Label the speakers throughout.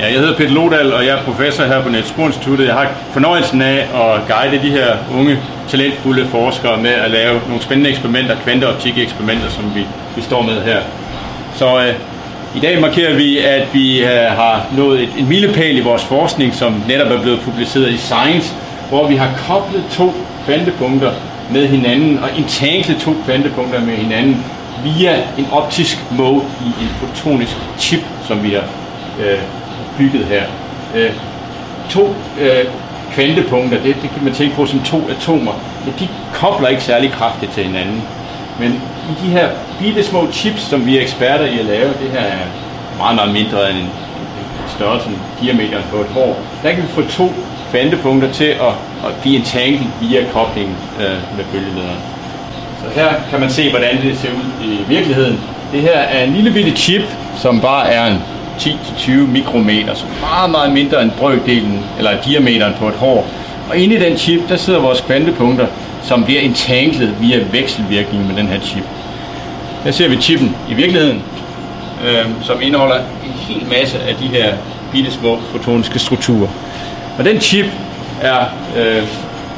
Speaker 1: Ja, jeg hedder Peter Lodal, og jeg er professor her på Niels Bohr Instituttet. Jeg har fornøjelsen af at guide de her unge, talentfulde forskere med at lave nogle spændende eksperimenter, kvanteoptik-eksperimenter, som vi, vi står med her. Så øh, i dag markerer vi, at vi øh, har nået et, en milepæl i vores forskning, som netop er blevet publiceret i Science, hvor vi har koblet to kvantepunkter med hinanden og entanglet to kvantepunkter med hinanden via en optisk mode i en fotonisk chip, som vi har øh, bygget her. Øh, to øh, kvantepunkter, det, det kan man tænke på som to atomer, men de kobler ikke særlig kraftigt til hinanden. Men i de her bitte små chips, som vi er eksperter i at lave, det her er meget, meget mindre end en, størrelse end diameteren på et hår, der kan vi få to kvantepunkter til at, at blive entangled via koblingen øh, med bølgelederen. Så her kan man se, hvordan det ser ud i virkeligheden. Det her er en lille bitte chip, som bare er en 10-20 mikrometer, så meget, meget mindre end brøkdelen, eller diameteren på et hår. Og inde i den chip, der sidder vores kvantepunkter, som bliver entanglet via vekselvirkning med den her chip. Her ser vi chippen i virkeligheden, øh, som indeholder en hel masse af de her bitte små fotoniske strukturer. Og den chip er, øh,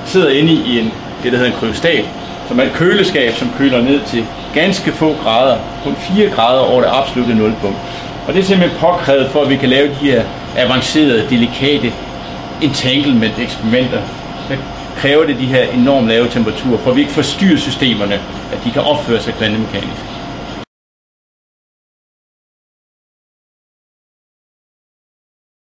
Speaker 1: sidder inde i en, det, der hedder en kryostat, som er et køleskab, som køler ned til ganske få grader, kun 4 grader over det absolutte nulpunkt. Og det er simpelthen påkrævet for, at vi kan lave de her avancerede, delikate entanglement eksperimenter. Så kræver det de her enormt lave temperaturer, for at vi ikke forstyrrer systemerne, at de kan opføre sig kvantemekanisk.